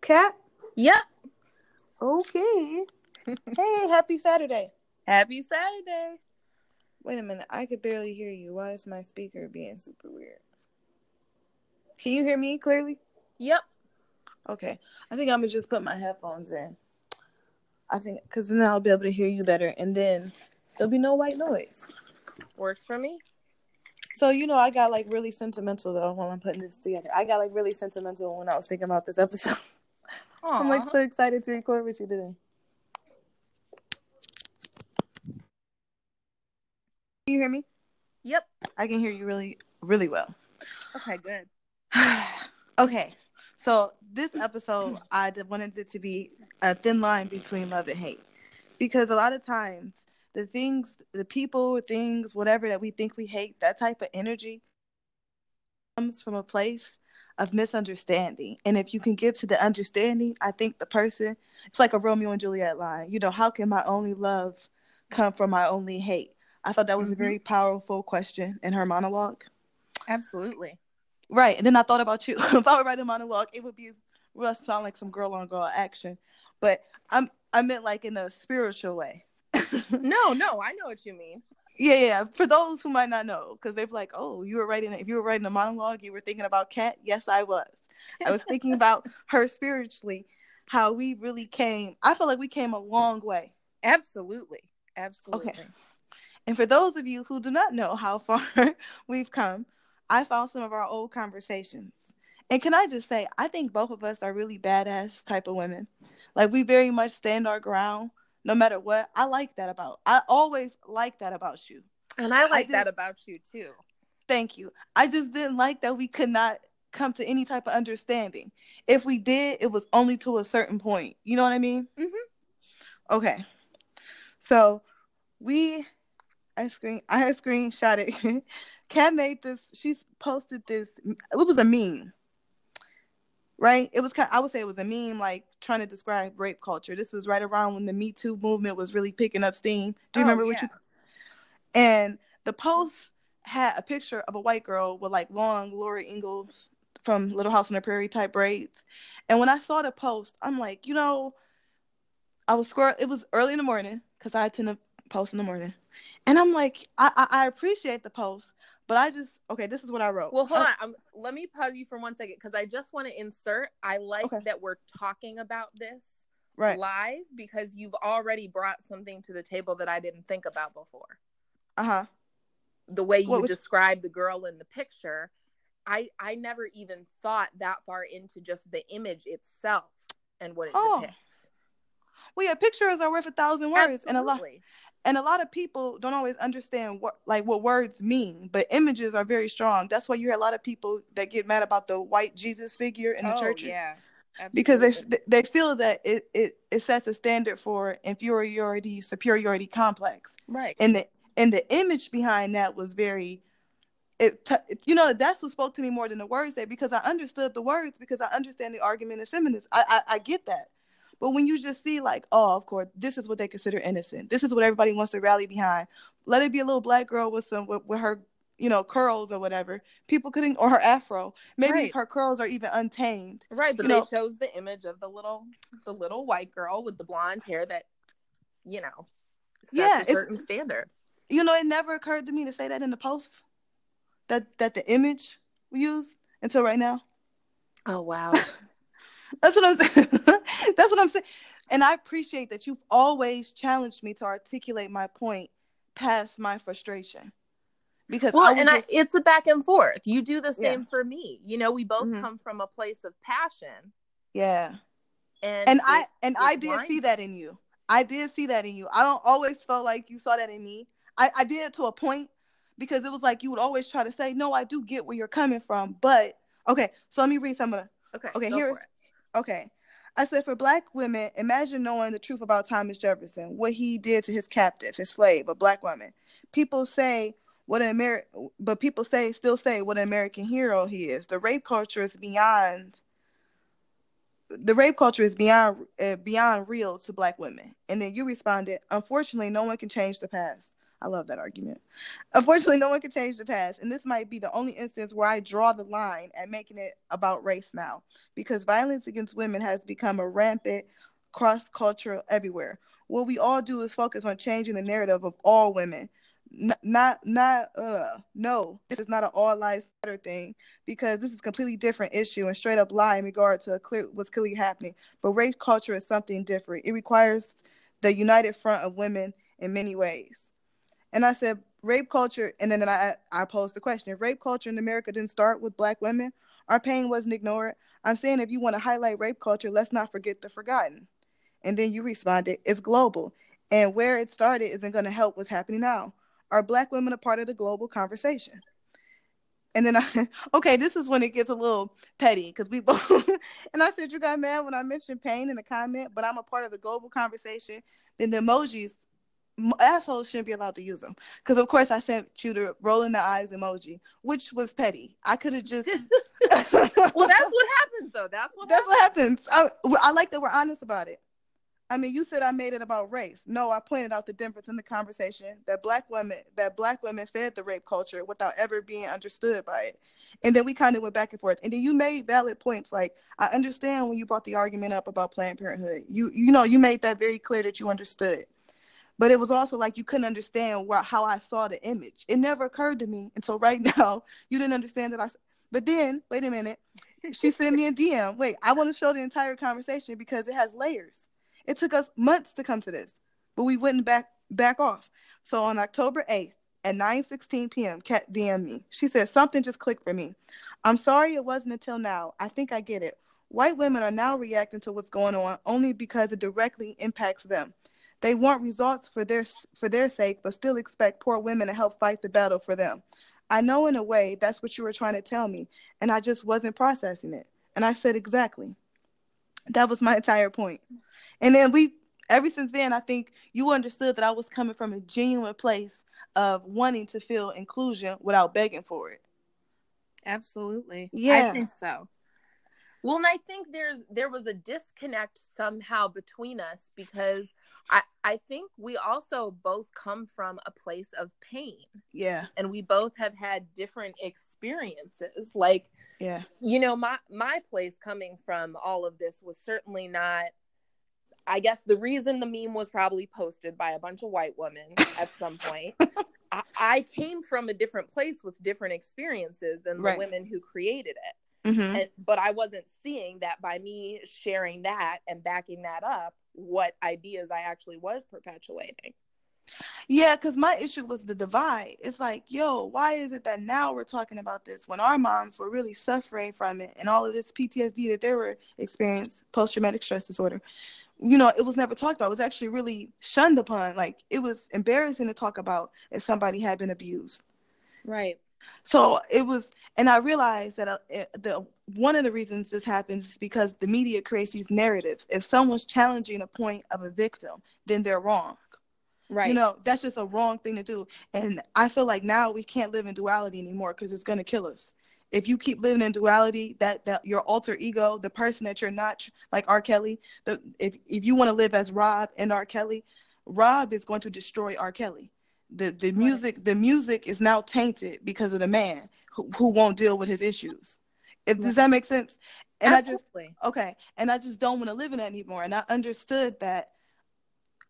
Cat? Yep. Okay. hey, happy Saturday. Happy Saturday. Wait a minute. I could barely hear you. Why is my speaker being super weird? Can you hear me clearly? Yep. Okay. I think I'm going to just put my headphones in. I think, because then I'll be able to hear you better. And then there'll be no white noise. Works for me. So, you know, I got like really sentimental though while I'm putting this together. I got like really sentimental when I was thinking about this episode. I'm like so excited to record with you today. Can you hear me? Yep. I can hear you really, really well. Okay, good. okay, so this episode, I wanted it to be a thin line between love and hate, because a lot of times the things, the people, things, whatever that we think we hate, that type of energy comes from a place of misunderstanding. And if you can get to the understanding, I think the person, it's like a Romeo and Juliet line. You know, how can my only love come from my only hate? I thought that was mm-hmm. a very powerful question in her monologue. Absolutely. Right. And then I thought about you. if I were writing a monologue, it would be well sound like some girl on girl action. But I'm I meant like in a spiritual way. No, no, I know what you mean. Yeah, yeah. For those who might not know, because they're like, "Oh, you were writing. If you were writing a monologue, you were thinking about Cat. Yes, I was. I was thinking about her spiritually, how we really came. I feel like we came a long way. Absolutely, absolutely. Okay. And for those of you who do not know how far we've come, I found some of our old conversations. And can I just say, I think both of us are really badass type of women. Like we very much stand our ground no matter what. I like that about. I always like that about you. And I like I just, that about you too. Thank you. I just didn't like that we could not come to any type of understanding. If we did, it was only to a certain point. You know what I mean? Mm-hmm. Okay. So we I screen I had screenshot it. Kat made this. She's posted this. It was a meme, right? It was kind. Of, I would say it was a meme, like trying to describe rape culture. This was right around when the Me Too movement was really picking up steam. Do you oh, remember yeah. what you? And the post had a picture of a white girl with like long Laura Ingalls from Little House on the Prairie type braids. And when I saw the post, I'm like, you know, I was scroll. It was early in the morning because I tend to post in the morning. And I'm like, I, I, I appreciate the post, but I just okay. This is what I wrote. Well, hold on. I'm, let me pause you for one second because I just want to insert. I like okay. that we're talking about this right. live because you've already brought something to the table that I didn't think about before. Uh huh. The way you described the girl in the picture, I I never even thought that far into just the image itself and what it oh. depicts. Well, yeah, pictures are worth a thousand words, Absolutely. and a lot and a lot of people don't always understand what like what words mean but images are very strong. That's why you hear a lot of people that get mad about the white jesus figure in the oh, churches. yeah. Absolutely. because they they feel that it, it it sets a standard for inferiority superiority complex. Right. And the and the image behind that was very it t- you know that's what spoke to me more than the words say because i understood the words because i understand the argument of feminists I, I i get that but when you just see like, oh, of course, this is what they consider innocent. This is what everybody wants to rally behind. Let it be a little black girl with some with, with her, you know, curls or whatever. People couldn't or her afro. Maybe right. her curls are even untamed. Right, but they know. chose the image of the little the little white girl with the blonde hair that, you know, sets yeah, a certain standard. You know, it never occurred to me to say that in the post. That that the image we use until right now. Oh wow. That's what I'm saying. That's what I'm saying. And I appreciate that you've always challenged me to articulate my point past my frustration. Because well, I and I, it's a back and forth. You do the same yeah. for me. You know, we both mm-hmm. come from a place of passion. Yeah. And and it, I and I did see that in you. I did see that in you. I don't always feel like you saw that in me. I, I did to a point because it was like you would always try to say, No, I do get where you're coming from. But okay, so let me read some of the Okay. Okay, here's okay. I said, for black women, imagine knowing the truth about Thomas Jefferson, what he did to his captive, his slave, a black woman. People say what an American, but people say still say what an American hero he is. The rape culture is beyond. The rape culture is beyond uh, beyond real to black women. And then you responded, unfortunately, no one can change the past. I love that argument. Unfortunately, no one can change the past, and this might be the only instance where I draw the line at making it about race now, because violence against women has become a rampant cross cultural everywhere. What we all do is focus on changing the narrative of all women. N- not, not, uh, no, this is not an all lives matter thing because this is a completely different issue and straight up lie in regard to clear, what's clearly happening. But race culture is something different. It requires the united front of women in many ways. And I said, rape culture, and then I, I posed the question if rape culture in America didn't start with black women, our pain wasn't ignored. I'm saying if you want to highlight rape culture, let's not forget the forgotten. And then you responded, it's global. And where it started isn't going to help what's happening now. Are black women a part of the global conversation? And then I, said, okay, this is when it gets a little petty because we both, and I said, you got mad when I mentioned pain in the comment, but I'm a part of the global conversation. Then the emojis, assholes shouldn't be allowed to use them. Because, of course, I sent you the rolling the eyes emoji, which was petty. I could have just. well, that's what happens, though. That's what That's happens. what happens. I, I like that we're honest about it. I mean, you said I made it about race. No, I pointed out the difference in the conversation that black women that black women fed the rape culture without ever being understood by it. And then we kind of went back and forth. And then you made valid points. Like I understand when you brought the argument up about Planned Parenthood. You you know you made that very clear that you understood. But it was also like you couldn't understand wh- how I saw the image. It never occurred to me until right now. You didn't understand that I. But then wait a minute. She sent me a DM. Wait, I want to show the entire conversation because it has layers. It took us months to come to this, but we wouldn't back back off. So on October 8th at 9:16 p.m., Kat DM me. She said something just clicked for me. I'm sorry it wasn't until now. I think I get it. White women are now reacting to what's going on only because it directly impacts them. They want results for their for their sake, but still expect poor women to help fight the battle for them. I know in a way that's what you were trying to tell me, and I just wasn't processing it. And I said exactly. That was my entire point. And then we, ever since then, I think you understood that I was coming from a genuine place of wanting to feel inclusion without begging for it. Absolutely. Yeah. I think so. Well, and I think there's there was a disconnect somehow between us because I I think we also both come from a place of pain. Yeah. And we both have had different experiences. Like yeah. You know, my my place coming from all of this was certainly not I guess the reason the meme was probably posted by a bunch of white women at some point. I, I, came from a different place with different experiences than the right. women who created it. Mm-hmm. And, but I wasn't seeing that by me sharing that and backing that up, what ideas I actually was perpetuating. Yeah, because my issue was the divide. It's like, yo, why is it that now we're talking about this when our moms were really suffering from it and all of this PTSD that they were experiencing, post traumatic stress disorder? you know, it was never talked about. It was actually really shunned upon. Like it was embarrassing to talk about if somebody had been abused. Right. So it was, and I realized that uh, the one of the reasons this happens is because the media creates these narratives. If someone's challenging a point of a victim, then they're wrong. Right. You know, that's just a wrong thing to do. And I feel like now we can't live in duality anymore because it's going to kill us if you keep living in duality, that that your alter ego, the person that you're not, like R. Kelly, the if if you want to live as Rob and R. Kelly, Rob is going to destroy R. Kelly. The the music the music is now tainted because of the man who, who won't deal with his issues. If does that make sense? And Absolutely. I just okay, and I just don't want to live in that anymore. And I understood that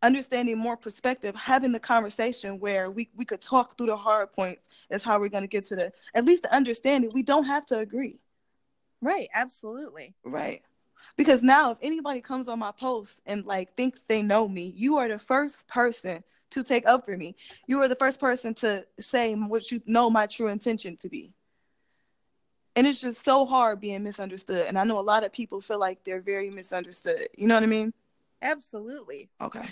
understanding more perspective, having the conversation where we, we could talk through the hard points is how we're going to get to the at least the understanding. We don't have to agree. Right, absolutely. Right. Because now if anybody comes on my post and like thinks they know me, you are the first person to take up for me. You were the first person to say what you know my true intention to be. And it's just so hard being misunderstood. And I know a lot of people feel like they're very misunderstood. You know what I mean? Absolutely. Okay.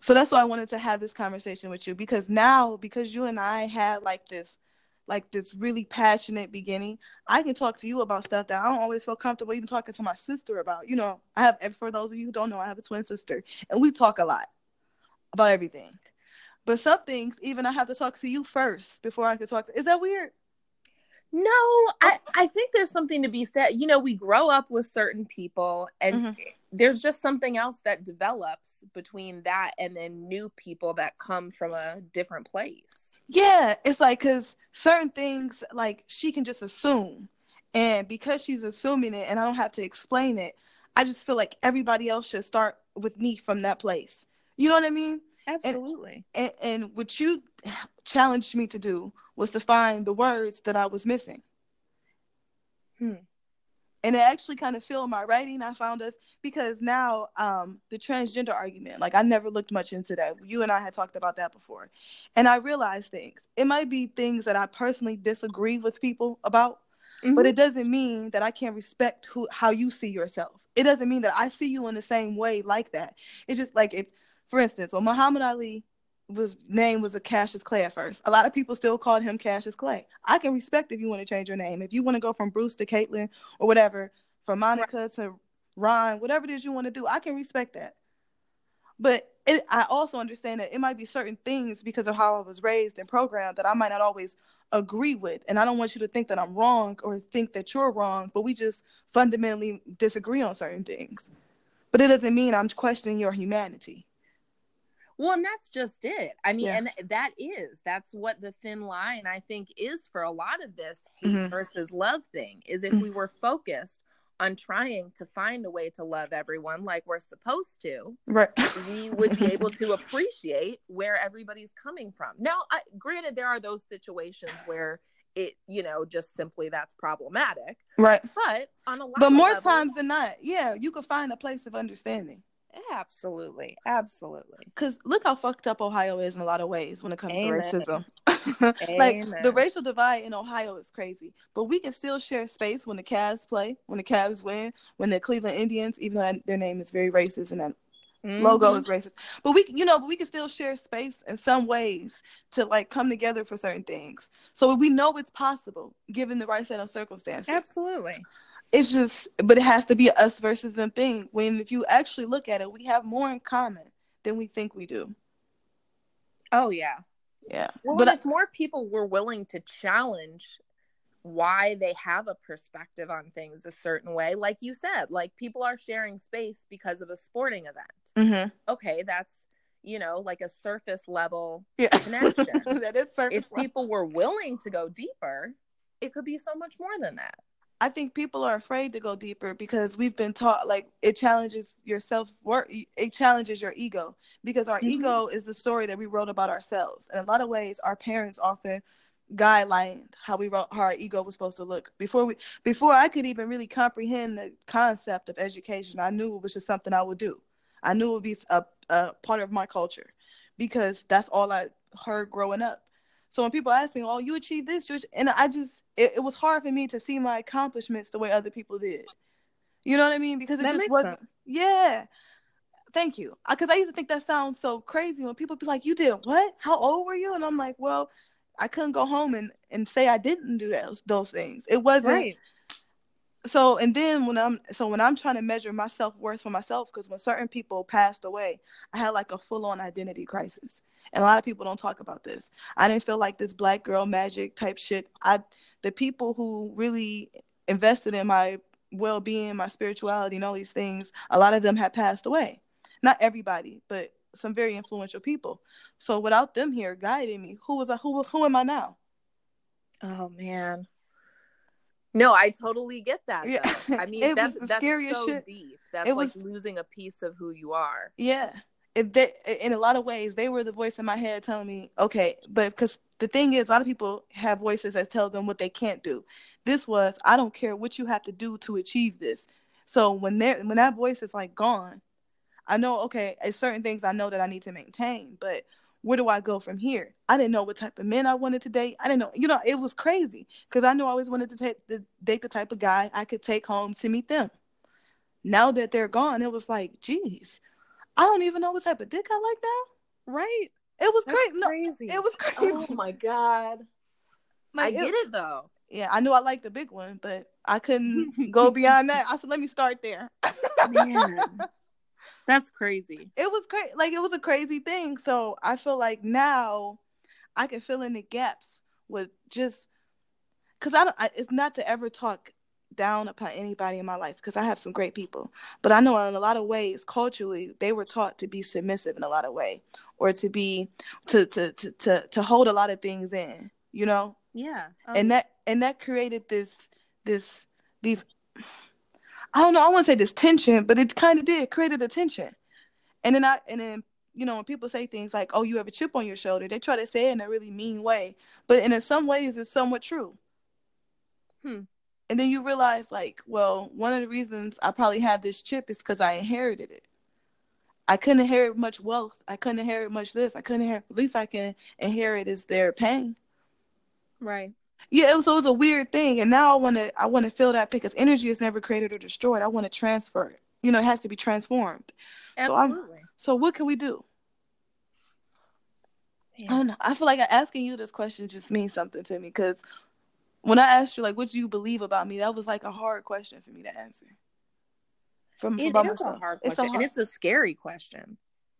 So that's why I wanted to have this conversation with you because now, because you and I had like this, like this really passionate beginning, I can talk to you about stuff that I don't always feel comfortable even talking to my sister about. You know, I have, for those of you who don't know, I have a twin sister and we talk a lot about everything. But some things, even I have to talk to you first before I can talk to. Is that weird? No, I, I think there's something to be said. You know, we grow up with certain people and mm-hmm. there's just something else that develops between that and then new people that come from a different place. Yeah, it's like because certain things, like she can just assume. And because she's assuming it and I don't have to explain it, I just feel like everybody else should start with me from that place. You know what I mean? Absolutely. And, and, and what you challenged me to do was to find the words that I was missing. Hmm and it actually kind of filled my writing i found us because now um the transgender argument like i never looked much into that you and i had talked about that before and i realized things it might be things that i personally disagree with people about mm-hmm. but it doesn't mean that i can't respect who how you see yourself it doesn't mean that i see you in the same way like that it's just like if for instance when muhammad ali was name was a Cassius Clay at first. A lot of people still called him Cassius Clay. I can respect if you want to change your name. If you want to go from Bruce to Caitlyn or whatever, from Monica right. to Ron, whatever it is you want to do, I can respect that. But it, I also understand that it might be certain things because of how I was raised and programmed that I might not always agree with. And I don't want you to think that I'm wrong or think that you're wrong, but we just fundamentally disagree on certain things. But it doesn't mean I'm questioning your humanity. Well, and that's just it. I mean, yeah. and that is that's what the thin line I think is for a lot of this hate mm-hmm. versus love thing is if mm-hmm. we were focused on trying to find a way to love everyone like we're supposed to, right? we would be able to appreciate where everybody's coming from. Now, I, granted, there are those situations where it, you know, just simply that's problematic, right? But on a lot, but more levels, times than not, yeah, you could find a place of understanding. Absolutely. Absolutely. Because look how fucked up Ohio is in a lot of ways when it comes Amen. to racism. like the racial divide in Ohio is crazy, but we can still share space when the Cavs play, when the Cavs win, when the Cleveland Indians, even though their name is very racist and that mm-hmm. logo is racist, but we, you know, but we can still share space in some ways to like come together for certain things. So we know it's possible given the right set of circumstances. Absolutely it's just but it has to be us versus them thing. When if you actually look at it we have more in common than we think we do. Oh yeah. Yeah. Well, but if I, more people were willing to challenge why they have a perspective on things a certain way like you said like people are sharing space because of a sporting event. Mm-hmm. okay that's you know like a surface level yeah. connection. That is surface if level. people were willing to go deeper it could be so much more than that I think people are afraid to go deeper because we've been taught like it challenges your self worth, it challenges your ego because our mm-hmm. ego is the story that we wrote about ourselves. In a lot of ways, our parents often guidelined how we wrote how our ego was supposed to look before we before I could even really comprehend the concept of education. I knew it was just something I would do. I knew it would be a, a part of my culture because that's all I heard growing up. So when people ask me, "Oh, you achieved this," you and I just it, it, was hard for me to see my accomplishments the way other people did. You know what I mean? Because it that just wasn't. Sense. Yeah. Thank you. Because I, I used to think that sounds so crazy when people be like, "You did what? How old were you?" And I'm like, "Well, I couldn't go home and and say I didn't do those those things. It wasn't." Right. So and then when I'm so when I'm trying to measure my self worth for myself, because when certain people passed away, I had like a full on identity crisis and a lot of people don't talk about this. I didn't feel like this black girl magic type shit. I the people who really invested in my well-being, my spirituality and all these things, a lot of them had passed away. Not everybody, but some very influential people. So without them here guiding me, who was I who who am I now? Oh man. No, I totally get that. Yeah. I mean, that's, the that's scariest so shit. deep. That's it like was, losing a piece of who you are. Yeah they, in a lot of ways, they were the voice in my head telling me, okay, but because the thing is, a lot of people have voices that tell them what they can't do. This was, I don't care what you have to do to achieve this. So when there, when that voice is like gone, I know, okay, certain things I know that I need to maintain, but where do I go from here? I didn't know what type of men I wanted to date. I didn't know, you know, it was crazy because I knew I always wanted to take the, date the type of guy I could take home to meet them. Now that they're gone, it was like, geez, I don't even know what type of dick I like now. Right. It was crazy. No, crazy. It was oh crazy. Oh my god. Like, I get it, it though. Yeah, I knew I liked the big one, but I couldn't go beyond that. I said, let me start there. Man, that's crazy. It was crazy. Like it was a crazy thing. So I feel like now I can fill in the gaps with just because I don't. I, it's not to ever talk down upon anybody in my life because I have some great people. But I know in a lot of ways, culturally, they were taught to be submissive in a lot of way, or to be to to to to, to hold a lot of things in, you know. Yeah. Um, and that and that created this this these I don't know, I want to say this tension, but it kind of did created a tension. And then I and then you know when people say things like, "Oh, you have a chip on your shoulder," they try to say it in a really mean way, but in some ways it's somewhat true. Hmm. And then you realize, like, well, one of the reasons I probably have this chip is because I inherited it. I couldn't inherit much wealth. I couldn't inherit much this. I couldn't inherit. At least I can inherit is their pain. Right. Yeah, it was, it was a weird thing, and now I want to I want to feel that because energy is never created or destroyed. I want to transfer it. You know, it has to be transformed. Absolutely. So, so what can we do? Yeah. I don't know. I feel like asking you this question just means something to me because when I asked you like, what do you believe about me? That was like a hard question for me to answer. From, It from is a myself. hard It's a question, hard- and it's a scary question.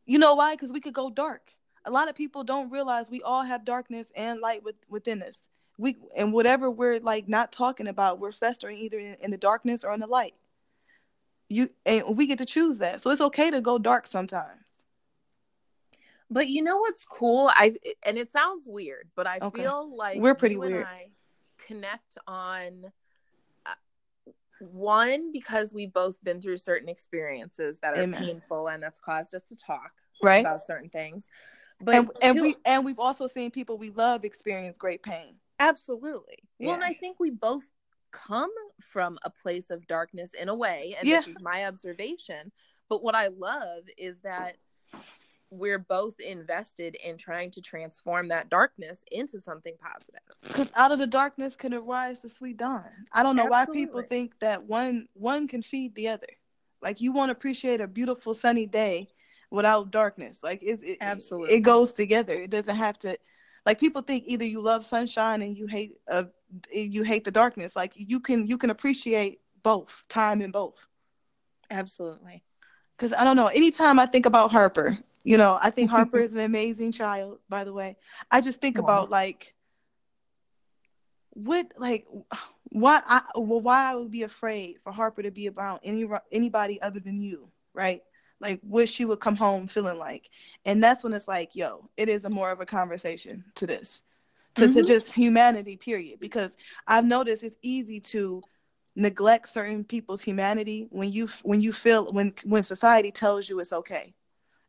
You know why? Because we could go dark. A lot of people don't realize we all have darkness and light with, within us. We and whatever we're like not talking about, we're festering either in, in the darkness or in the light. You and we get to choose that, so it's okay to go dark sometimes. But you know what's cool? I and it sounds weird, but I Okay. feel like We're pretty you and weird. I connect on uh, one because we've both been through certain experiences that are Amen. painful and that's caused us to talk Right? about certain things. But and and two- we and we've also seen people we love experience great pain. Absolutely. Well, and I think we both come from a place of darkness in a way, and Yeah. this is my observation. But what I love is that we're both invested in trying to transform that darkness into something positive. Because out of the darkness can arise the sweet dawn. I don't know why people think that one one can feed the other. Like you won't appreciate a beautiful sunny day without darkness. Like it, it Absolutely. it goes together. It doesn't have to. Like people think either you love sunshine and you hate uh you hate the darkness. Like you can you can appreciate both time in both. Absolutely. Because I don't know. Anytime I think about Harper, you know, I think Harper is an amazing child. By the way, I just think Aw. about like what, like, why I well, why I would be afraid for Harper to be about any anybody other than you, right? Like what she would come home feeling like, and that's when it's like, yo, it is a more of a conversation to this, to to Mhm. just humanity, period. Because I've noticed it's easy to neglect certain people's humanity when you when you feel when when society tells you it's okay.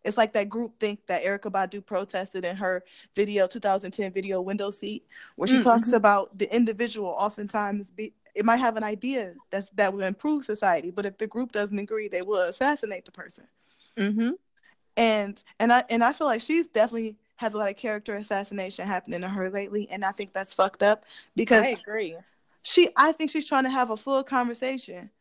It's like that group think that Erykah Badu protested in her video 2010 video window seat where she Mm, talks mhm. about the individual oftentimes be it might have an idea that's that will improve society but if the group doesn't agree they will assassinate the person Mm-hmm. and and I and I feel like she's definitely has a lot of character assassination happening to her lately and I think that's fucked up because I agree. she I think she's trying to have a full conversation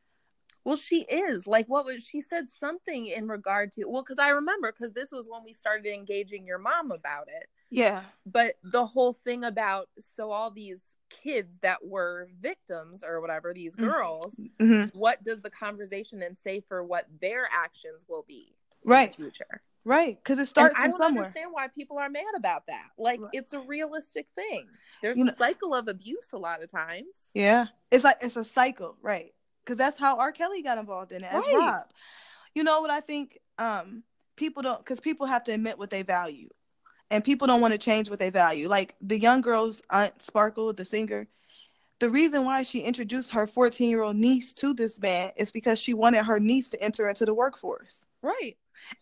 Well, she is like what was she said something in regard to well because I remember because this was when we started engaging your mom about it. yeah But the whole thing about so all these kids that were victims or whatever these Mhm. girls, hmm what does the conversation then say for what their actions will be right future? right because it And starts I from don't somewhere understand why people are mad about that. Like Right. it's a realistic thing. There's You a know- cycle of abuse a lot of times. Yeah, it's like it's a cycle, right? Because that's how R. Kelly got involved in it as Right. Rob. You know what I think? Um, people don't because people have to admit what they value, and people don't want to change what they value. Like the young girl's aunt Sparkle, the singer. The reason why she introduced her 14 year old niece to this man is because she wanted her niece to enter into the workforce. Right.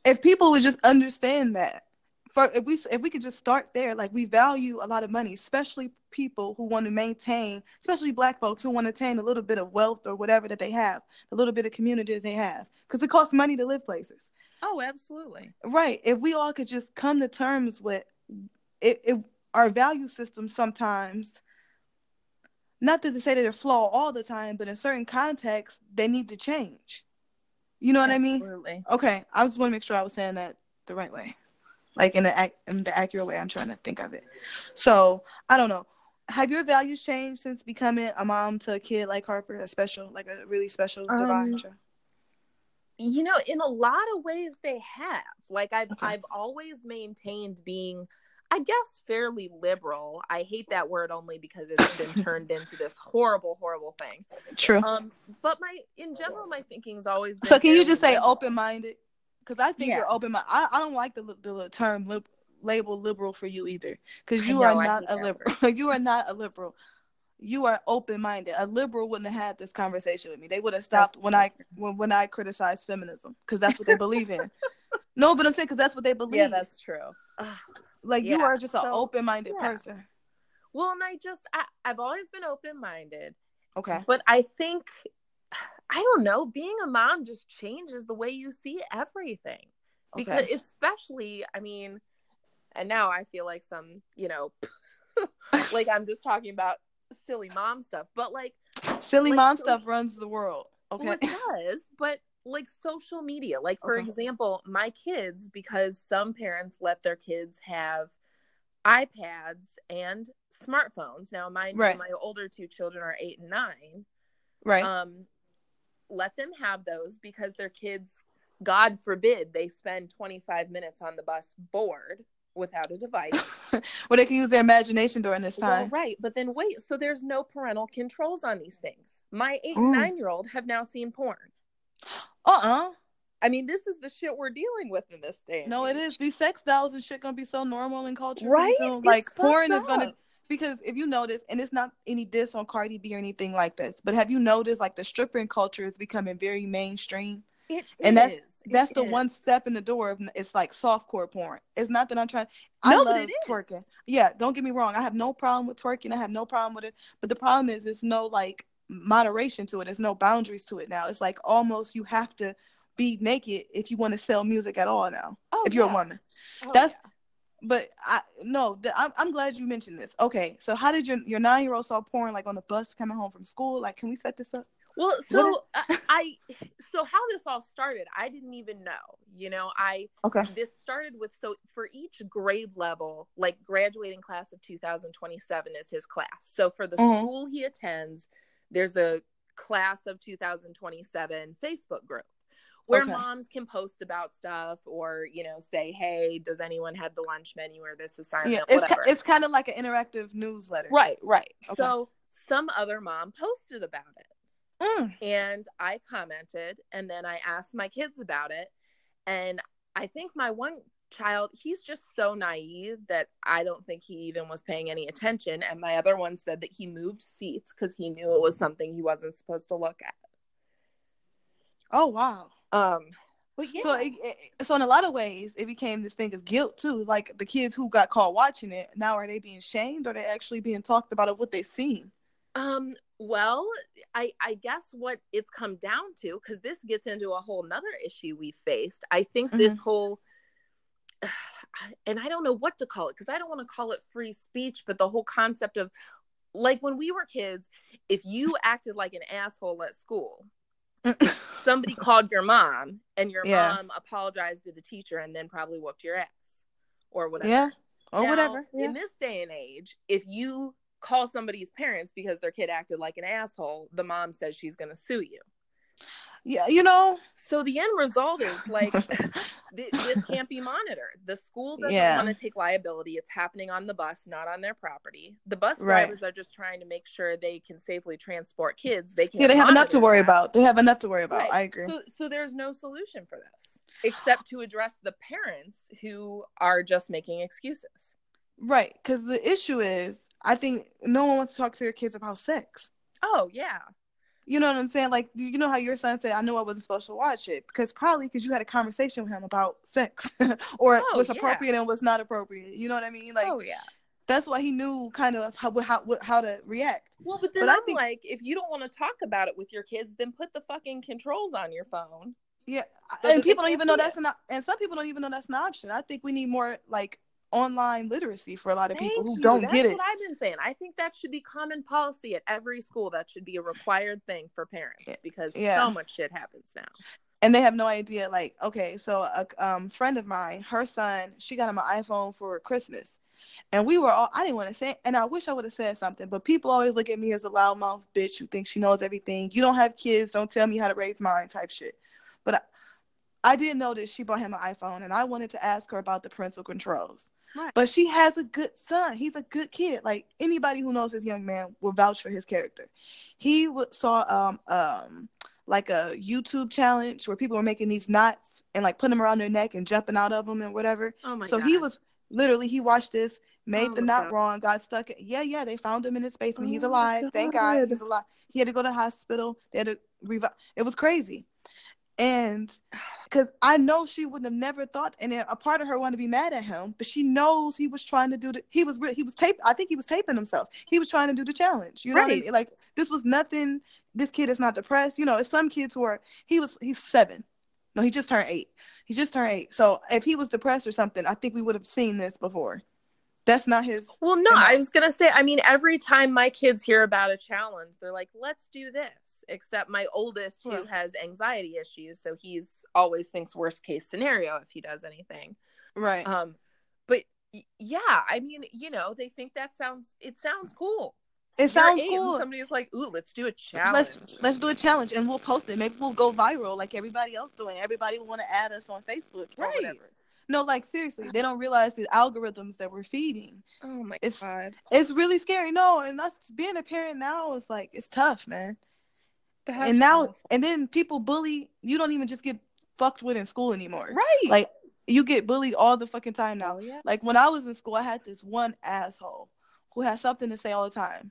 If people would just understand that, for if we if we could just start there, like we value a lot of money, especially people who want to maintain, especially black folks who want to attain a little bit of wealth or whatever that they have, a little bit of community that they have, because it costs money to live places. Oh, absolutely. Right. If we all could just come to terms with it, it our value system sometimes, not that to say that they're flawed all the time, but in certain contexts, they need to change. You know what I mean? Absolutely. Okay, I just want to make sure I was saying that the right way, like in the in the accurate way. I'm trying to think of it. So I don't know. Have your values changed since becoming a mom to a kid like Harper, a special, like a really special Um, divine you know in a lot of ways they have like i've Okay. i've always maintained being I guess fairly liberal. I hate that word only because it's been turned into this horrible, horrible thing. True. Um, but my in general, my thinking's always been so can you just say open minded? Because I think Yeah. you're open minded. I, I don't like the the term lib- label liberal for you either. Because you know, are not a liberal. you are not a liberal. You are open minded. A liberal wouldn't have had this conversation with me. They would have stopped when I when, when I criticized feminism because that's what they believe in. No, but I'm saying because that's what they believe. Yeah, that's true. Like you are just an open minded yeah. person. Well, and I just I, I've always been open minded, Okay. but I think I don't know, being a mom just changes the way you see everything. Because Okay. especially, I mean, and now I feel like some, you know, like I'm just talking about silly mom stuff, but like Silly like, mom so- stuff runs the world. Okay. Well, it does, but like social media. Like for Okay. example, my kids, because some parents let their kids have iPads and smartphones. Now, my Right. my older two children are eight and nine. right. Um, let them have those because their kids, God forbid, they spend twenty five minutes on the bus bored without a device. well, they can use their imagination during this Well, time. right, but then wait. So there's no parental controls on these things. My eight Mm. and nine year old have now seen porn. Uh uh I mean, this is the shit we're dealing with in this day. No, it age. is. These sex dolls and shit gonna be so normal in culture. Right? It's Like porn is gonna because if you notice, and it's not any diss on Cardi B or anything like this, but have you noticed like the stripping culture is becoming very mainstream? It And that's- is. It That's the is. one step in the door of it's like softcore porn. It's not that I'm trying. No, I but love it twerking. Yeah, don't get me wrong. I have no problem with twerking. I have no problem with it. But the problem is, there's no like moderation to it. There's no boundaries to it now. It's like almost you have to be naked if you want to sell music at all now. Oh, if you're yeah. a woman. Oh, that's- yeah. But I no, I'm I'm glad you mentioned this. Okay, so how did your your nine year old saw porn like on the bus coming home from school? Like, can we set this up? Well, so I, I, so how this all started, I didn't even know. You know, I Okay. this started with so for each grade level, like graduating class of 2027 is his class. So for the Mhm. school he attends, there's a class of 2027 Facebook group where Okay. moms can post about stuff or you know say, hey, does anyone have the lunch menu or this assignment, Yeah, it's whatever. it's kind of like an interactive newsletter. right, right. Okay. So some other mom posted about it Mm. and I commented and then I asked my kids about it and I think my one child he's just so naive that I don't think he even was paying any attention and my other one said that he moved seats cuz he knew it was something he wasn't supposed to look at. Oh wow. Um but yeah. So, it, it- so in a lot of ways, it became this thing of guilt too. Like the kids who got caught watching it, now are they being shamed or they actually being talked about of what they've seen? Um, well, I I guess what it's come down to, because this gets into a whole nother issue we faced. I think this whole and I don't know what to call it because I don't want to call it free speech, but the whole concept of like when we were kids, if you acted like an asshole at school, somebody called your mom and your Yeah. mom apologized to the teacher and then probably whooped your ass or whatever. yeah, or Now, whatever. Yeah. In this day and age, if you call somebody's parents because their kid acted like an asshole, the mom says she's going to sue you. Yeah, you know. So the end result is like th- this can't be monitored. The school doesn't Yeah. want to take liability. It's happening on the bus, not on their property. The bus Right. drivers are just trying to make sure they can safely transport kids. They can't yeah, they have enough to worry that. about. They have enough to worry about. Right. I agree. So, so there's no solution for this except to address the parents who are just making excuses. right, because the issue is, I think no one wants to talk to their kids about sex. Oh yeah, You know what I'm saying? Like, you know how your son said, "I knew I wasn't supposed to watch it," because probably because you had a conversation with him about sex, or Oh, what's yeah. appropriate and what's not appropriate. You know what I mean? Like, oh yeah. that's why he knew kind of how how how to react. Well, but then But I I'm think- like, if you don't want to talk about it with your kids, then put the fucking controls on your phone. Yeah, and people don't even know that's an and some people don't even know that's an option. I think we need more like online literacy for a lot of people who you. don't That's get it. That's what I've been saying. I think that should be common policy at every school. That should be a required thing for parents because Yeah. so much shit happens now. and they have no idea like okay so a um, friend of mine her son she got him an iphone for christmas and we were all i didn't want to say and i wish i would have said something but people always look at me as a loudmouth bitch who thinks she knows everything you don't have kids don't tell me how to raise mine type shit but i, I did notice she bought him an iphone and i wanted to ask her about the parental controls Right. But she has a good son. He's a good kid. Like anybody who knows this young man will vouch for his character. He w- saw um um like a YouTube challenge where people were making these knots and like putting them around their neck and jumping out of them and whatever. Oh my so god. he was literally he watched this, made Oh the knot God. wrong, got stuck. Yeah, yeah, they found him in his basement. He's Oh my alive. Thank God God. he's alive. He had to go to the hospital. They had to revive. It was crazy. And because I know she would have never thought, and a part of her wanted to be mad at him, but she knows he was trying to do the. He was he was tape. I think he was taping himself. He was trying to do the challenge. You know what I mean? Like this was nothing. This kid is not depressed. You know, it's some kids who are. He was. He's seven. No, he just turned eight. He just turned eight. So if he was depressed or something, I think we would have seen this before. That's not his. Well, no, I- I was gonna say. I mean, every time my kids hear about a challenge, they're like, "Let's do this." Except my oldest, who has anxiety issues, so he's always thinks worst case scenario if he does anything. Right. Um, but yeah, I mean, you know, they think that sounds it sounds cool. it sounds eight cool. Somebody's like, "Ooh, let's do a challenge." Let's let's do a challenge and we'll post it. Maybe we'll go viral like everybody else doing. Everybody will want to add us on Facebook or Right. whatever. No, like seriously, they don't realize the algorithms that we're feeding. oh my It's- god! It's really scary. No, and that's being a parent now is like it's tough, man. And now awful. and then people bully. You don't even just get fucked with in school anymore. right? Like you get bullied all the fucking time now. oh yeah, Like when I was in school, I had this one asshole who had something to say all the time,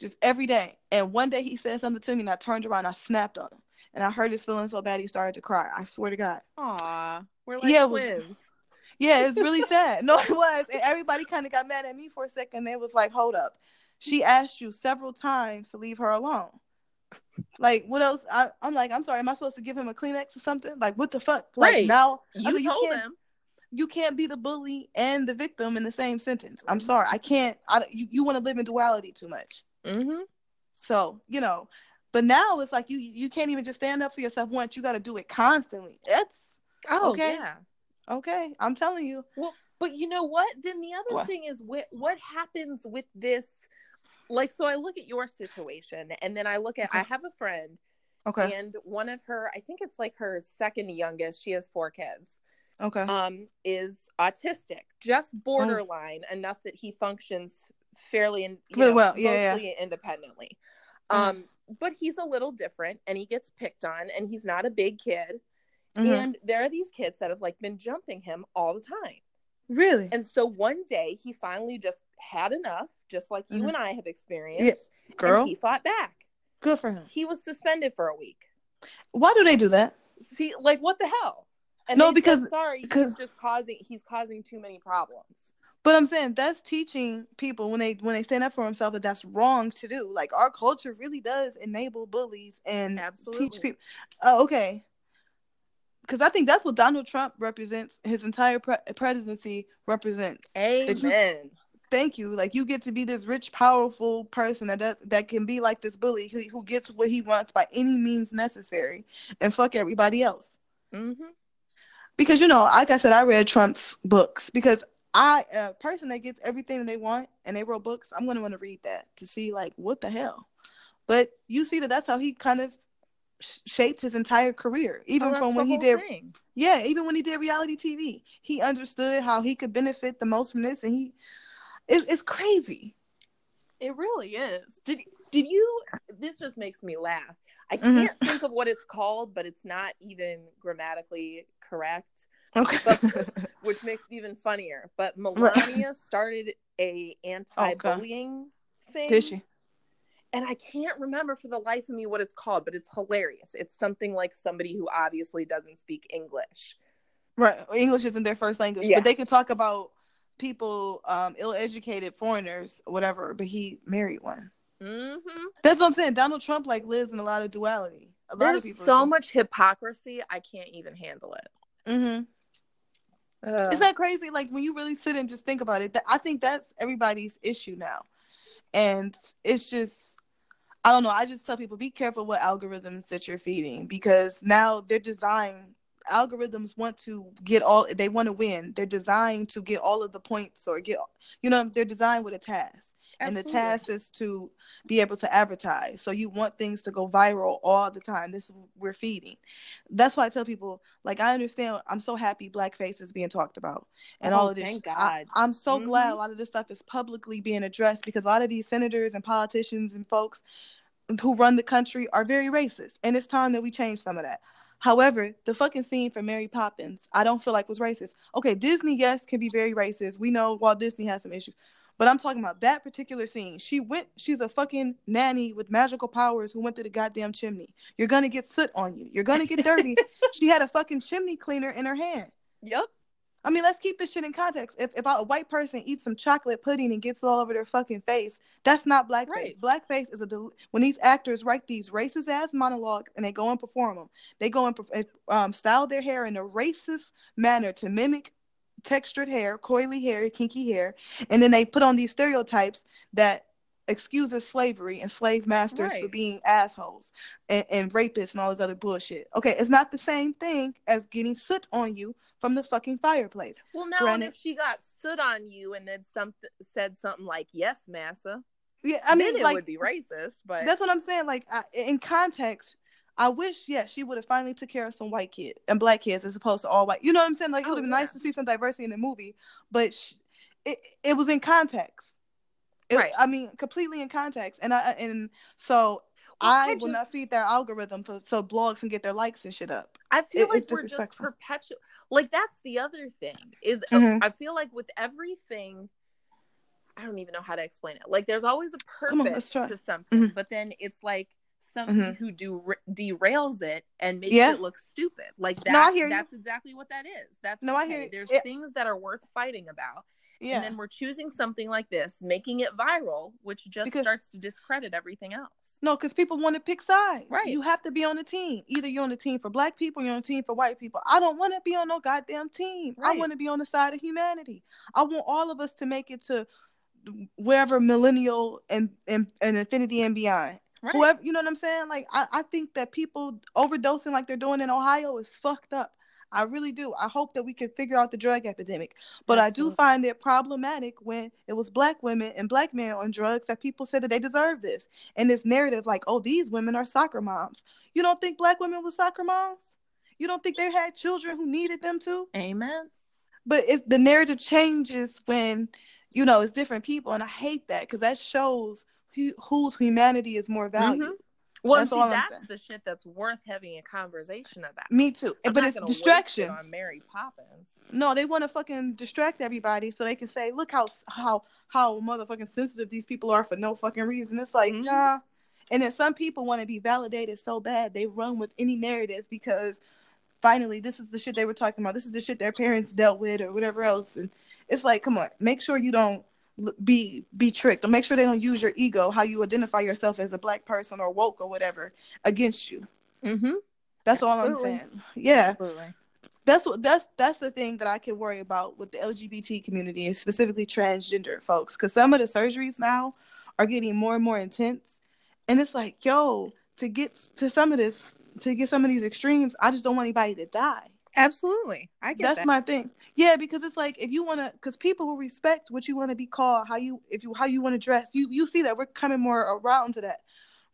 just every day. And one day he said something to me, and I turned around, and I snapped on him, and I hurt his feelings so bad he started to cry. I swear to God. aw, we're like Yeah, it was- twins. Yeah, it's really sad. No, it was. And everybody kind of got mad at me for a second. They was like, "Hold up, she asked you several times to leave her alone." Like, what else? I, I'm like, I'm sorry. Am I supposed to give him a Kleenex or something? Like, what the fuck? Like Right. now, You told can't them. you can't be the bully and the victim in the same sentence. I'm sorry, I can't. I you, you want to live in duality too much. Mm-hmm. So you know, but now it's like you you can't even just stand up for yourself once. You got to do it constantly. That's Oh Okay. yeah. okay. I'm telling you. Well, but you know what? Then the other What? thing is what what happens with this like so I look at your situation and then I look at I have a friend Okay. and one of her I think it's like her second youngest, she has four kids. Okay. Um is autistic, just borderline enough that he functions fairly you Really know, well, yeah, yeah. independently. Mhm. Um but he's a little different and he gets picked on and he's not a big kid. Mhm. And there are these kids that have like been jumping him all the time. Really? And so one day he finally just had enough, just like you Mhm. and I have experienced. Girl, And he fought back. good for him. He was suspended for a week. Why do they do that? See, like what the hell? And No, they said, because- sorry, because- he's just causing he's causing too many problems. But I'm saying that's teaching people when they when they stand up for themselves that that's wrong to do. Like our culture really does enable bullies and Absolutely. teach people. Oh, okay. Because I think that's what Donald Trump represents. His entire pre- presidency represents. you- Amen. Thank you. Like you get to be this rich, powerful person that that, that can be like this bully who, who gets what he wants by any means necessary and fuck everybody else. Mm-hmm. Because you know, like I said, I read Trump's books because I a person that gets everything they want and they wrote books. I'm gonna want to read that to see like what the hell. But you see that that's how he kind of shaped his entire career, even from when he did Thing. yeah, even when he did reality TV, he understood how he could benefit the most from this, and he it's, it's crazy. It really is. Did did you? This just makes me laugh. I Mhm. can't think of what it's called, but it's not even grammatically correct. Okay, which makes it even funnier. But Melania started a anti-bullying thing, did she? And I can't remember for the life of me what it's called, but it's hilarious. It's something like somebody who obviously doesn't speak English. Right, English isn't their first language, Yeah. but they can talk about people, um, ill-educated foreigners, whatever. But he married one. Mm-hmm. That's what I'm saying. Donald Trump like lives in a lot of duality. A lot There's of people. so much hypocrisy, I can't even handle it. Mm-hmm. Ugh. Isn't that crazy? Like when you really sit and just think about it, that I think that's everybody's issue now. And it's just I don't know, I just tell people be careful what algorithms that you're feeding because now they're designed algorithms want to get all they want to win. They're designed to get all of the points or get you know, they're designed with a task. And the task is to be able to advertise. So you want things to go viral all the time. This is we're feeding. That's why I tell people, like, I understand. I'm so happy blackface is being talked about and Oh, all of this. thank sh- I, God. I'm so glad mm-hmm. a lot of this stuff is publicly being addressed because a lot of these senators and politicians and folks who run the country are very racist, and it's time that we change some of that. However, the fucking scene for Mary Poppins, I don't feel like was racist. Okay, Disney, yes, can be very racist. We know Walt Disney has some issues. But I'm talking about that particular scene. She went, she's a fucking nanny with magical powers who went through the goddamn chimney. You're gonna get soot on you. You're gonna get dirty. she had a fucking chimney cleaner in her hand. Yep. I mean, let's keep this shit in context. If if a white person eats some chocolate pudding and gets it all over their fucking face, that's not blackface. Right. Blackface is a del- when these actors write these racist ass monologues and they go and perform them. They go and perf- um, style their hair in a racist manner to mimic textured hair, coily hair, kinky hair, and then they put on these stereotypes that excuses slavery and slave masters for being assholes and, and rapists and all this other bullshit. Okay, it's not the same thing as getting soot on you from the fucking fireplace. Well, now Granted- and if she got soot on you and then something said something like "Yes, massa," Yeah, I mean, it like would be racist. But that's what I'm saying. Like I, in context, I wish, yeah, she would have finally took care of some white kid and black kids as opposed to all white. You know what I'm saying? Like it Oh, would have been yeah. nice to see some diversity in the movie, but sh it it was in context. It- Right. I mean, completely in context, and I and so. Well, I, I will not feed their algorithm for, so blogs can get their likes and shit up. I feel It- like we're just perpetual. Like that's the other thing is uh, Mhm. I feel like with everything, I don't even know how to explain it. Like there's always a Come on, purpose to something, Mhm. but then it's like somebody Mhm. who do derails it and makes Yeah. it look stupid. Like that. No, I hear you. That's exactly what that is. That's No, I hear you. There's It- things that are worth fighting about, Yeah. and then we're choosing something like this, making it viral, which just Because- starts to discredit everything else. No, because people want to pick sides. Right. You have to be on a team. Either you're on a team for black people, you're on a team for white people. I don't want to be on no goddamn team. Right. I want to be on the side of humanity. I want all of us to make it to wherever millennial and and, and infinity and beyond. Right. Whoever you know what I'm saying? Like I, I think that people overdosing like they're doing in Ohio is fucked up. I really do. I hope that we can figure out the drug epidemic. But I do find it problematic when it was black women and black men on drugs that people said that they deserve this. And this narrative like, oh, these women are soccer moms. You don't think black women were soccer moms? You don't think they had children who needed them to? Amen. But it, the narrative changes when, you know, it's different people. And I hate that because that shows who, whose humanity is more valued. Mhm. Well, That's see, all I'm that's the shit that's worth having a conversation about. Me too. I'm but it's gonna it on Mary Poppins. No, they want to fucking distract everybody so they can say, "Look how how how motherfucking sensitive these people are for no fucking reason." It's like, Mhm. nah. And then some people want to be validated so bad they run with any narrative because finally this is the shit they were talking about. This is the shit their parents dealt with or whatever else. And it's like, come on, make sure you don't be be tricked. Or make sure they don't use your ego, how you identify yourself as a black person or woke or whatever, against you. Mm-hmm. That's all I'm saying. Yeah Absolutely. that's what that's that's the thing that I can worry about with the LGBT community and specifically transgender folks because some of the surgeries now are getting more and more intense, and it's like, yo, to get to some of this, to get some of these extremes, I just don't want anybody to die. Absolutely. I get That's that. my thing. Yeah, because it's like if you want to, because people will respect what you want to be called, how you if you how you want to dress. You you see that we're coming more around to that,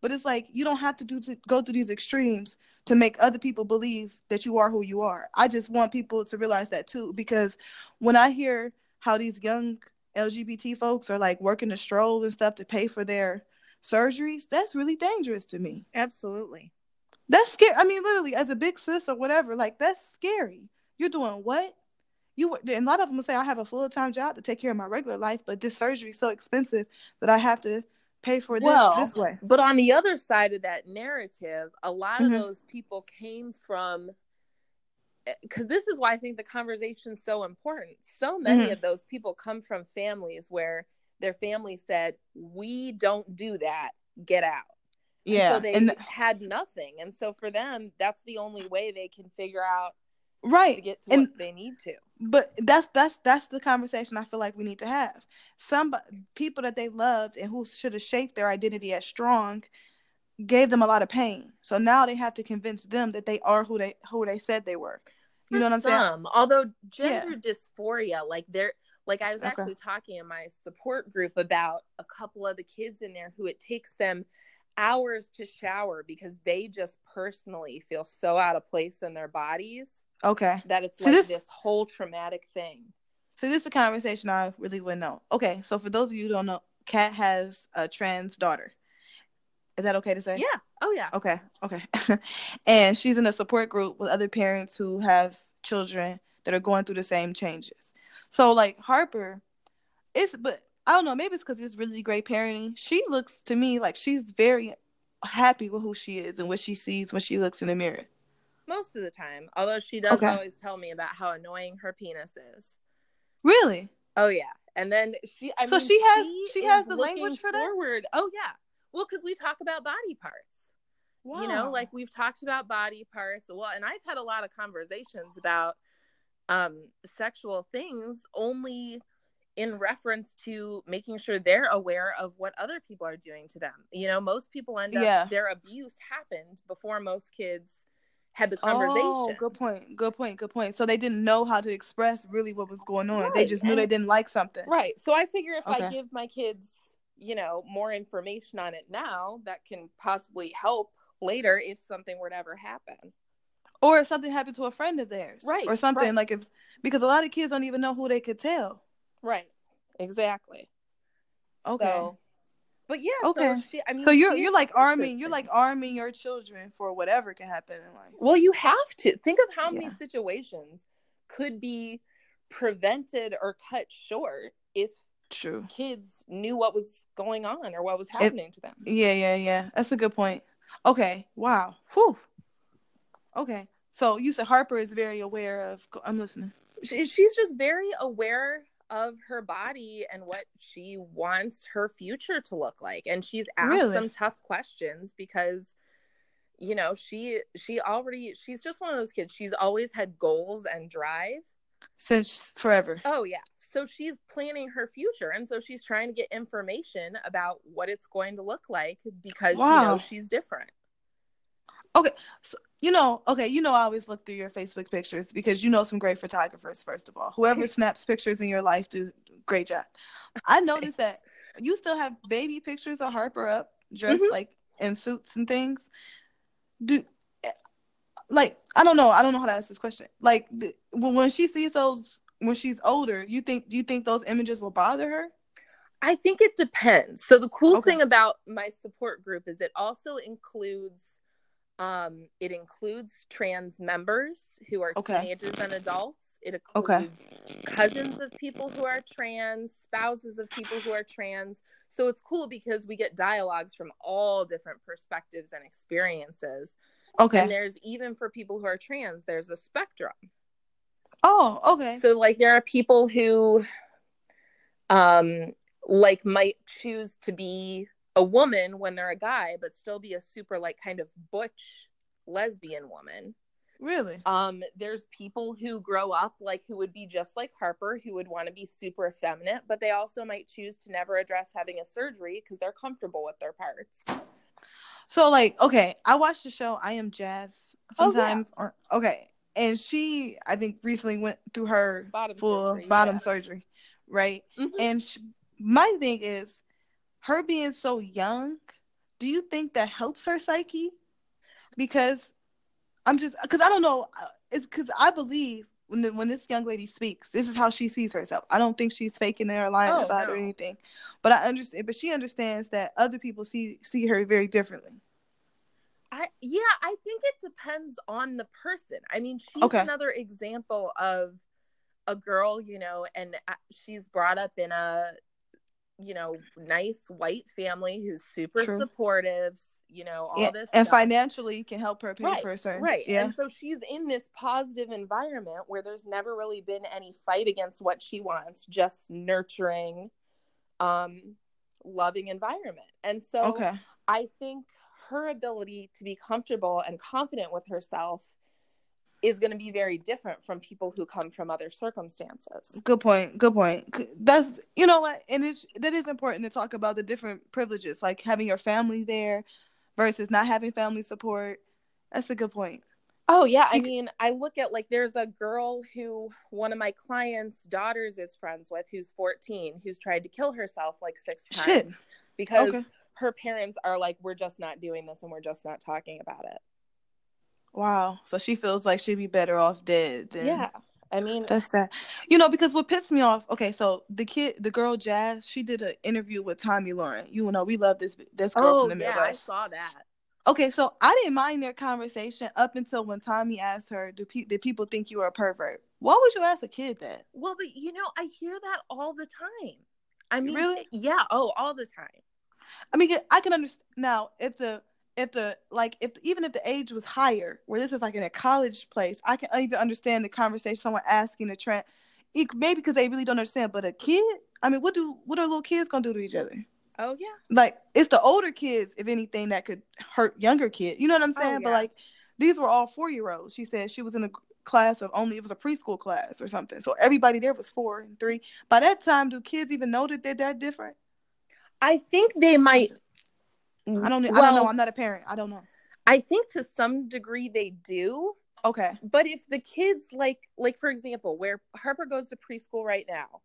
but it's like you don't have to do to go through these extremes to make other people believe that you are who you are. I just want people to realize that too, because when I hear how these young LGBT folks are like working the stroll and stuff to pay for their surgeries, that's really dangerous to me. Absolutely. That's scary. I mean, literally, as a big sis or whatever, like that's scary. You're doing what? You and a lot of them will say I have a full time job to take care of my regular life, but this surgery is so expensive that I have to pay for this Well, this way. But on the other side of that narrative, a lot Mhm. of those people came from because this is why I think the conversation's so important. So many Mhm. of those people come from families where their family said, "We don't do that. Get out." And Yeah, so they and th- had nothing, and so for them, that's the only way they can figure out right to get to And what they need to. but that's that's that's the conversation I feel like we need to have. Some people that they loved and who should have shaped their identity as strong gave them a lot of pain. So now they have to convince them that they are who they who they said they were. You know what I'm saying? Although gender dysphoria, like there, like I was Okay. actually talking in my support group about a couple of the kids in there who it takes them hours to shower because they just personally feel so out of place in their bodies Okay. that it's So like this- this whole traumatic thing. So this is a conversation I really wouldn't know. Okay, so for those of you who don't know, Kat has a trans daughter. Is that okay to say? Yeah. Oh yeah. Okay. Okay. and she's in a support group with other parents who have children that are going through the same changes. So like Harper, it's but I don't know, maybe it's because it's really great parenting. She looks to me like she's very happy with who she is and what she sees when she looks in the mirror. Most of the time, although she does Okay. always tell me about how annoying her penis is. Really? Oh yeah, and then she. I So mean, she has- she is has the language for that? Forward. Oh yeah. Well, because we talk about body parts. Wow. You know, like we've talked about body parts. Well, and I've had a lot of conversations about um sexual things only in reference to making sure they're aware of what other people are doing to them. You know, most people end up Yeah. their abuse happened before most kids had the conversation. Oh, good point. Good point. Good point. So they didn't know how to express really what was going on. They just knew and- they didn't like something. Right. So I figure if I give my kids, you know, more information on it now, that can possibly help later if something were to ever happen. Or if something happened to a friend of theirs. Right, Or something right. like if because a lot of kids don't even know who they could tell. Right. Exactly. Okay. So, but yeah. Okay. So she. I mean. So you're you're like expresses arming you're like arming your children for whatever can happen in life. Well, you have to think of how many situations could be prevented or cut short if True. kids knew what was going on or what was happening to them. Yeah, yeah, yeah. That's a good point. Okay. Wow. Whew. Okay. So you said Harper is very aware of. I'm listening. she, she's just very aware of her body and what she wants her future to look like. And she's asked Really? some tough questions because you know she she already she's just one of those kids. She's always had goals and drive. Since forever. oh yeah. So she's planning her future. And so she's trying to get information about what it's going to look like because you know she's different You know, okay, you know I always look through your Facebook pictures because you know some great photographers, first of all. Whoever snaps pictures in your life do great job. I noticed that you still have baby pictures of Harper up, dressed Mhm. like in suits and things. Do like I don't know, I don't know how to ask this question. Like the, when when she sees those when she's older, you think do you think those images will bother her? I think it depends. So the cool Okay. thing about my support group is it also includes um it includes trans members who are Okay. teenagers and adults. It Okay. includes cousins of people who are trans, spouses of people who are trans. So it's cool because we get dialogues from all different perspectives and experiences. Okay. And there's even for people who are trans, there's a spectrum. oh, okay. So like there are people who um like might choose to be a woman when they're a guy but still be a super like kind of butch lesbian woman. really? Um there's people who grow up like who would be just like Harper who would want to be super effeminate but they also might choose to never address having a surgery because they're comfortable with their parts. So like, okay, I watched the show I Am Jazz Oh, yeah. sometimes. okay. And she I think recently went through her Bottom full surgery, bottom yeah. surgery, right? Mhm. And sh my thing is her being so young, do you think that helps her psyche? Because I'm just because I don't know. uh, It's because I believe when the, when this young lady speaks, this is how she sees herself. I don't think she's faking it or lying Oh, about it or anything. But I understand. But she understands that other people see see her very differently. I yeah, I think it depends on the person. I mean, she's Okay. another example of a girl, you know, and uh, she's brought up in a you know, nice white family who's super True. supportive, you know, all Yeah, this and stuff. financially can help her pay Right, for a certain Right. Yeah. And so she's in this positive environment where there's never really been any fight against what she wants, just nurturing um loving environment. And so okay. I think her ability to be comfortable and confident with herself is going to be very different from people who come from other circumstances. Good point. Good point. That's you know what, and it's that is important to talk about the different privileges, like having your family there versus not having family support. That's a good point. Oh yeah, I mean, I look at like there's a girl who one of my clients' daughters is friends with who's 14 who's tried to kill herself like six times Shit. because Okay. her parents are like we're just not doing this and we're just not talking about it. Wow. So she feels like she'd be better off dead than Yeah. I mean, That's that. You know, because what pissed me off. Okay, so the kid, the girl Jazz, she did an interview with Tomi Lahren. You know, we love this this girl oh from the yeah, I saw that. Okay, so I didn't mind their conversation up until when Tommy asked her, "Do pe- did people think you were a pervert?" Why would you ask a kid that? Well, but you know, I hear that all the time. I mean, Really? Yeah. Oh, all the time. I mean, I can understand now if the if the like if even if the age was higher, where this is like in a college place, I can even understand the conversation. Someone asking a trend, maybe because they really don't understand. But a kid, I mean, what do what are little kids gonna do to each other? Oh yeah. like it's the older kids, if anything, that could hurt younger kids. You know what I'm Oh, saying? But like these were all four year olds. She said she was in a class of only it was a preschool class or something. So everybody there was four and three. By that time, do kids even know that they're that different? I think they might. I don't. I don't know. I'm not a parent. I don't know. I think to some degree they do. Okay. But if the kids like like for example, where Harper goes to preschool right now,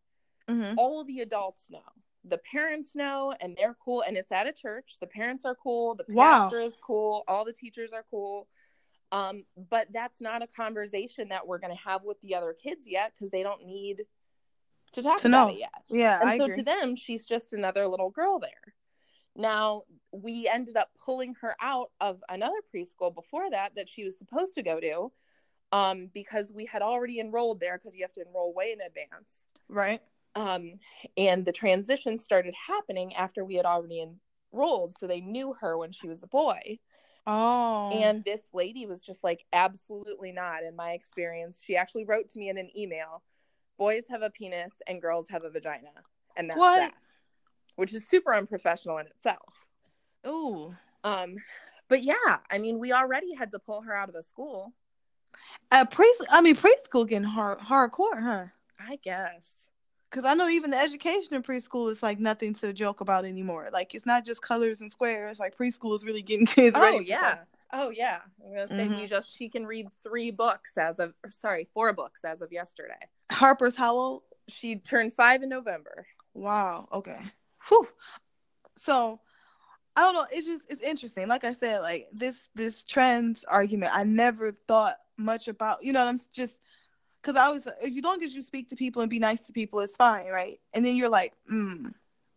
hmm all the adults know. The parents know and they're cool and it's at a church. The parents are cool, the Wow. pastor is cool, all the teachers are cool. Um, but that's not a conversation that we're gonna have with the other kids yet because they don't need to talk To about know. it yet. Yeah, And I so agree. to them, she's just another little girl there. Now, we ended up pulling her out of another preschool before that that she was supposed to go to um, because we had already enrolled there because you have to enroll way in advance. right. Um, and the transition started happening after we had already enrolled. So they knew her when she was a boy. Oh. And this lady was just like, absolutely not, in my experience. She actually wrote to me in an email boys have a penis and girls have a vagina. And that's What? that, which is super unprofessional in itself. ooh. Um, but yeah, I mean, we already had to pull her out of a school, At pre, I mean preschool getting hard hardcore, huh? I guess. Because I know even the education in preschool is like nothing to joke about anymore. Like it's not just colors and squares. Like preschool is really getting kids ready. oh, yeah. Oh, yeah. I'm to say we Mhm. just, she can read three books as of, or sorry, four books as of yesterday. Harper's how old? She turned five in November. Wow. Okay. Whew. So I don't know. It's just it's interesting. Like I said, like this this trends argument, I never thought much about. You know, I'm just because I was if you long as you speak to people and be nice to people, it's fine, right? And then you're like, mm,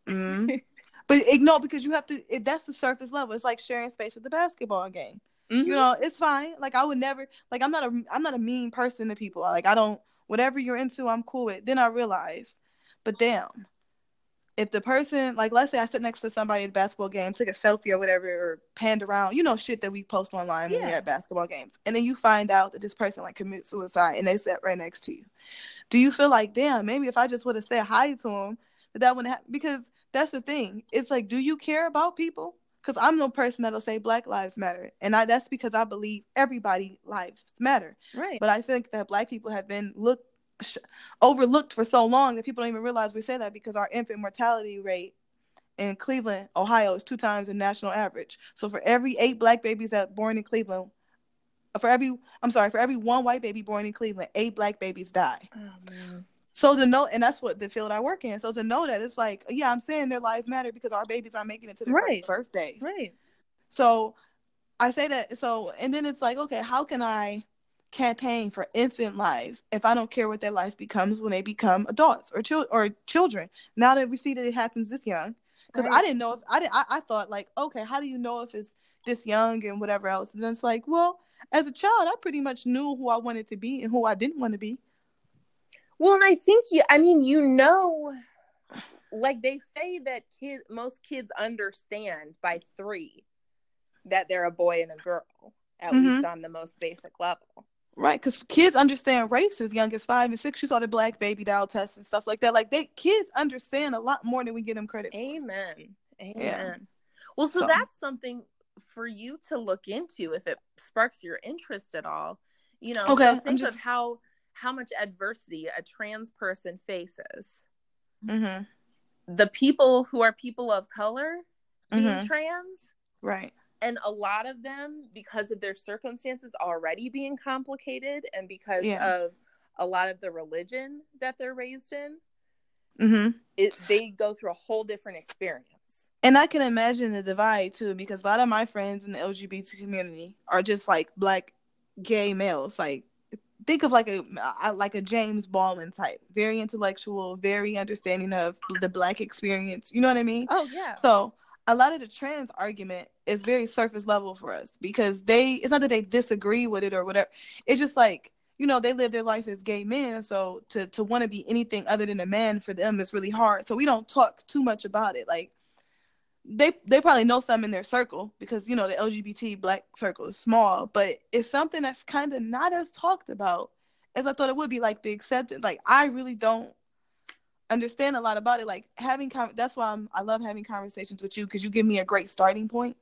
mm. but ignore because you have to. It, that's the surface level. It's like sharing space at the basketball game. Mhm. You know, it's fine. Like I would never. Like I'm not a I'm not a mean person to people. Like I don't whatever you're into, I'm cool with. Then I realized, but damn, if the person like let's say I sit next to somebody at a basketball game, took a selfie or whatever, or panned around, you know, shit that we post online when we're at basketball games, and then you find out that this person like commits suicide and they sat right next to you. Do you feel like, damn, maybe if I just would have said hi to him, that that wouldn't happen? Because that's the thing. It's like, do you care about people? Because I'm no person that'll say Black Lives Matter, and I, that's because I believe everybody lives matter. Right. But I think that Black people have been looked sh- overlooked for so long that people don't even realize we say that because our infant mortality rate in Cleveland, Ohio, is two times the national average. So for every eight Black babies that born in Cleveland, for every I'm sorry, for every one white baby born in Cleveland, eight Black babies die. oh. So to know, and that's what the field I work in. So to know that it's like, yeah, I'm saying their lives matter because our babies aren't making it to their Right. first birthdays. Right. So I say that. So and then it's like, okay, how can I campaign for infant lives if I don't care what their life becomes when they become adults or chil- or children? Now that we see that it happens this young, because I didn't know if I didn't. I, I thought like, okay, how do you know if it's this young and whatever else? And then it's like, well, as a child, I pretty much knew who I wanted to be and who I didn't want to be. Well, and I think you, I mean, you know, like they say that kid, most kids understand by three that they're a boy and a girl, at Mhm. least on the most basic level. Right, because kids understand race as young as five and six. You saw the black baby doll test and stuff like that. Like they kids understand a lot more than we give them credit. for. Amen. Amen. Yeah. Well, so, So- that's something for you to look into if it sparks your interest at all. You know, Okay, so think just- of how how much adversity a trans person faces. Mm-hmm. The people who are people of color being Mhm. trans Right. And a lot of them because of their circumstances already being complicated and because Yeah. of a lot of the religion that they're raised in hmm it they go through a whole different experience And I can imagine the divide too, because a lot of my friends in the LGBT community are just like black gay males. Like, think of like a like a James Baldwin type, very intellectual, very understanding of the black experience. You know what I mean? oh yeah So a lot of the trans argument is very surface level for us because they it's not that they disagree with it or whatever. It's just like you know they live their life as gay men, so to to want to be anything other than a man for them is really hard. So we don't talk too much about it. Like they they probably know some in their circle because you know the LGBT black circle is small, but it's something that's kind of not as talked about as I thought it would be. Like the acceptance. Like I really don't understand a lot about it. Like having con- that's why I'm I love having conversations with you because you give me a great starting point.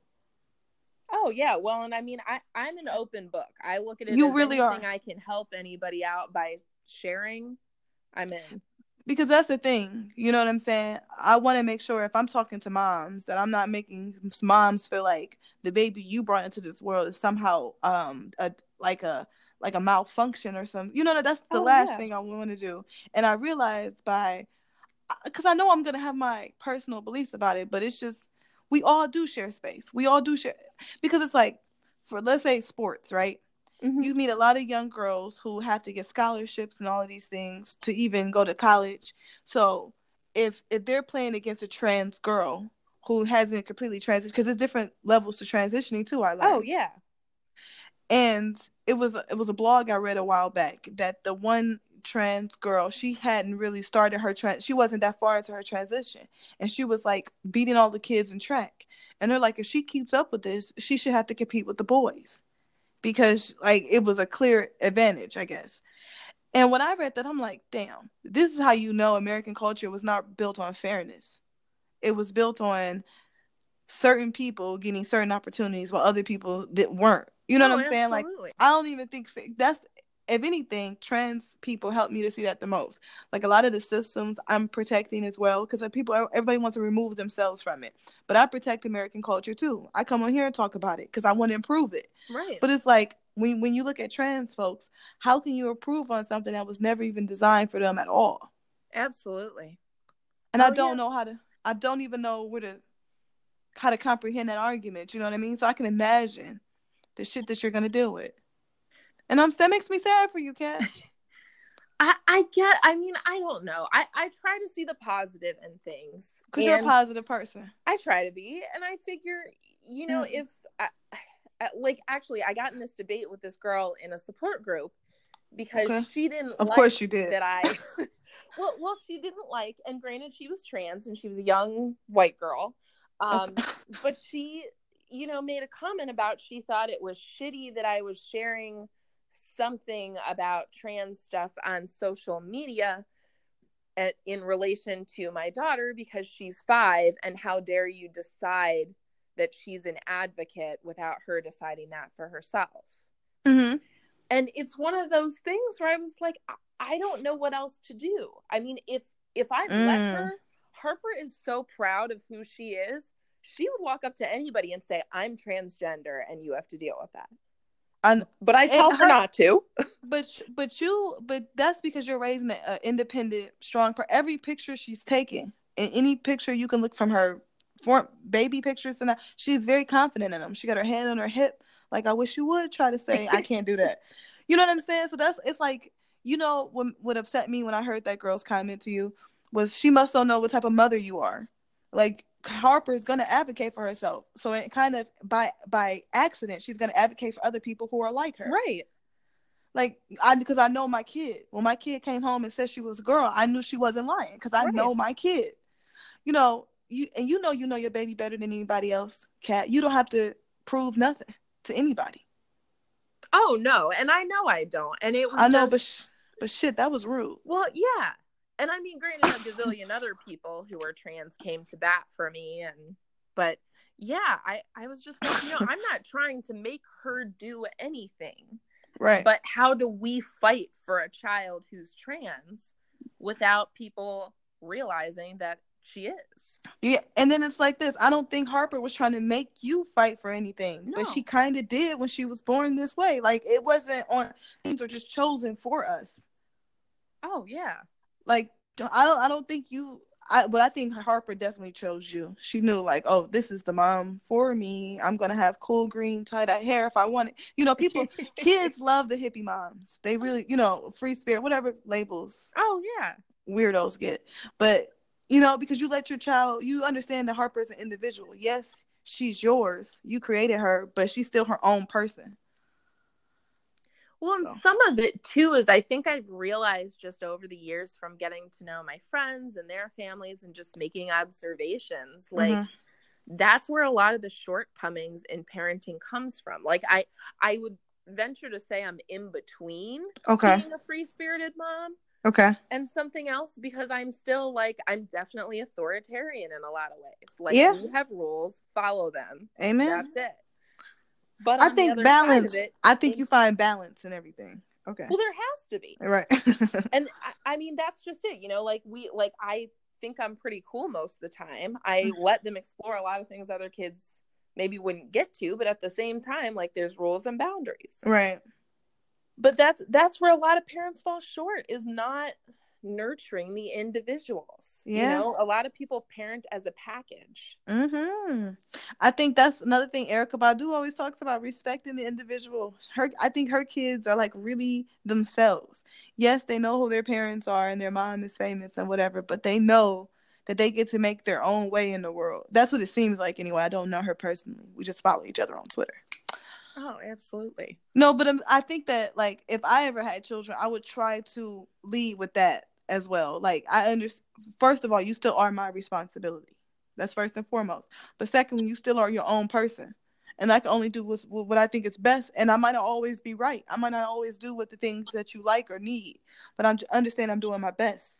oh yeah well and i mean i i'm an open book i look at it You as really are. i can help anybody out by sharing i'm in Because that's the thing, you know what I'm saying? I want to make sure if I'm talking to moms that I'm not making moms feel like the baby you brought into this world is somehow um a like a like a malfunction or something. You know that's the Oh, last yeah. thing I want to do. And I realized by because I know I'm gonna have my personal beliefs about it, but it's just we all do share space. We all do share because it's like for let's say sports, right? Mm-hmm. you meet a lot of young girls who have to get scholarships and all of these things to even go to college. So if if they're playing against a trans girl who hasn't completely transitioned, because there's different levels to transitioning too. I learned. oh yeah And it was it was a blog I read a while back that the one trans girl she hadn't really started her trans she wasn't that far into her transition. And she was like beating all the kids in track. And they're like if she keeps up with this she should have to compete with the boys. Because like it was a clear advantage I guess. And when I read that I'm like damn this is how you know American culture was not built on fairness. It was built on certain people getting certain opportunities while other people that weren't. You know Oh, what I'm saying? Like. I don't even think that's if anything, trans people help me to see that the most. Like a lot of the systems I'm protecting as well because uh, people everybody wants to remove themselves from it. But I protect American culture too. I come on here and talk about it because I want to improve it. right But it's like when when you look at trans folks, how can you improve on something that was never even designed for them at all? absolutely And Oh, I don't yeah. know how to I don't even know where to how to comprehend that argument, you know what I mean? So I can imagine the shit that you're gonna deal with. And I'm that makes me sad for you, Kat. I, I get I mean I don't know I, I try to see the positive in things Because you're a positive person. I try to be and I figure you know Mm. if I, I- like actually I got in this debate with this girl in a support group because Okay. she didn't Of like course you did. that I well well she didn't like and granted she was trans and she was a young white girl um Okay. but she you know made a comment about she thought it was shitty that I was sharing something about trans stuff on social media at, in relation to my daughter because she's 5 and how dare you decide that she's an advocate without her deciding that for herself hmm and it's one of those things where I was like, I- don't know what else to do. I mean, if if I let Mm. her, Harper is so proud of who she is. She would walk up to anybody and say, "I'm transgender, and you have to deal with that." And But I tell her her- not to. but but you but that's because you're raising an independent, strong. For every picture she's taking, in any picture you can look from her form baby pictures and that, she's very confident in them. She got her hand on her hip, like I wish you would try to say I can't do that. You know what I'm saying? So that's it's like you know what would upset me when I heard that girl's comment to you was she must don't know what type of mother you are. Like Harper's gonna advocate for herself, so it kind of by by accident she's gonna advocate for other people who are like her. Right. Like I because I know my kid. When my kid came home and said she was a girl, I knew she wasn't lying because I Right. know my kid. You know, you and you know you know your baby better than anybody else, Kat, You don't have to prove nothing to anybody. Oh no, and I know I don't. And it was I know, just- but sh- but shit, that was rude. Well, yeah. And I mean, granted, a gazillion other people who were trans came to bat for me, and but yeah, I I was just like, you know, I'm not trying to make her do anything, Right. but how do we fight for a child who's trans without people realizing that she is. Yeah, and then it's like this. I don't think Harper was trying to make you fight for anything, No. but she kind of did when she was born this way. Like it wasn't on things were just chosen for us. Oh yeah. Like I don't I don't think you I but I think Harper definitely chose you. She knew like, oh, this is the mom for me. I'm gonna have cool green tie dye hair if I want it. You know, people kids love the hippie moms. They really, you know, free spirit, whatever labels Oh yeah. weirdos get. But you know, because you let your child, you understand that Harper is an individual. Yes, she's yours. You created her, but she's still her own person. Well, and So. some of it too is I think I've realized just over the years from getting to know my friends and their families and just making observations, like Mhm. that's where a lot of the shortcomings in parenting comes from. Like I I would venture to say I'm in between Okay. being a free-spirited mom Okay. and something else because I'm still like I'm definitely authoritarian in a lot of ways. Like Yeah. we have rules, follow them. Amen. That's it. But I think other side of balance. it, I think you find balance in everything. Okay. well, there has to be. Right. and I, I mean that's just it you know like we like i think i'm pretty cool most of the time i Mm-hmm. let them explore a lot of things other kids maybe wouldn't get to but at the same time like there's rules and boundaries right. but that's that's where a lot of parents fall short is not nurturing the individuals you Yeah. know a lot of people parent as a package hmm I think that's another thing Erykah Badu always talks about respecting the individual. Her, I think her kids are like really themselves. Yes, they know who their parents are and their mom is famous and whatever, but they know that they get to make their own way in the world. That's what it seems like anyway. I don't know her personally. We just follow each other on Twitter. oh absolutely No, but um, I think that like if I ever had children, I would try to lead with that as well. Like I understand. First of all, you still are my responsibility. That's first and foremost. But secondly, you still are your own person, and I can only do what, what I think is best. And I might not always be right. I might not always do what the things that you like or need. But I'm understand I'm doing my best.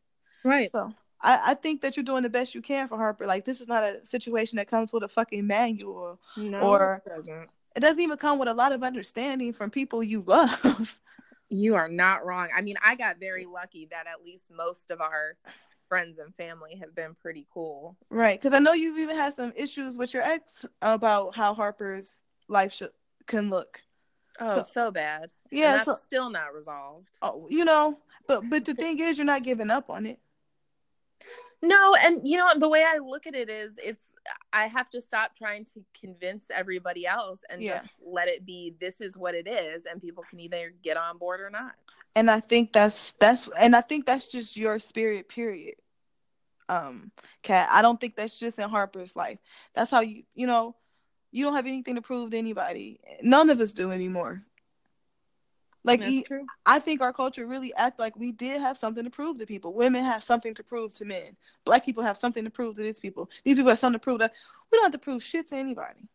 right So I, I think that you're doing the best you can for Harper. Like this is not a situation that comes with a fucking manual. no Or- it doesn't. It doesn't even come with a lot of understanding from people you love. You are not wrong. I mean, I got very lucky that at least most of our friends and family have been pretty cool. Right, because I know you've even had some issues with your ex about how Harper's life should can look. Oh, So- so, bad. Yeah, so still not resolved. oh, you know, but but the thing is, you're not giving up on it. No, and you know? The way I look at it is, it's I have to stop trying to convince everybody else and Yeah. just let it be. This is what it is, and people can either get on board or not. And I think that's that's and I think that's just your spirit, period. Um, Kat, I don't think that's just in Harper's life. That's how you you know, you don't have anything to prove to anybody. None of us do anymore. Like e- I think our culture really act like we did have something to prove to people. Women have something to prove to men. Black people have something to prove to these people. These people have something to prove to. We don't have to prove shit to anybody.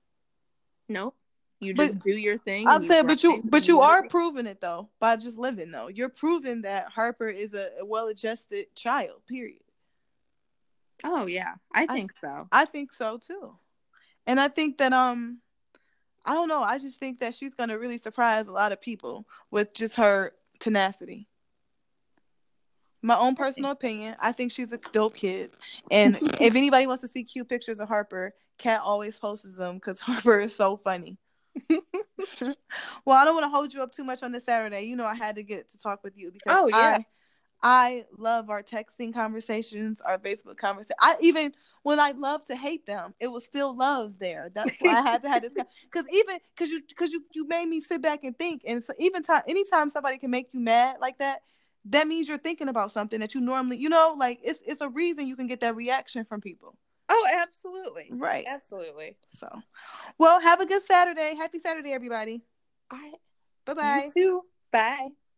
No, you But- just do your thing. I'm and saying, but you, but you are proving it though by just living though. You're proving that Harper is a, a well-adjusted child. Period. Oh yeah, I think so. I think so too, and I think that um, I don't know. I just think that she's gonna really surprise a lot of people with just her tenacity. My own personal opinion, I think she's a dope kid, and if anybody wants to see cute pictures of Harper, Kat always posts them because Harper is so funny. well, I don't want to hold you up too much on this Saturday. You know, I had to get to talk with you because Oh, yeah. I, I love our texting conversations, our Facebook conversation. I even when I love to hate them, it was still love there. That's why I had to have this because even because you because you you made me sit back and think, and so even time anytime somebody can make you mad like that, that means you're thinking about something that you normally you know like it's it's a reason you can get that reaction from people. Oh, absolutely, Right. absolutely. So, well, have a good Saturday. Happy Saturday, everybody. I Bye bye. you too. Bye.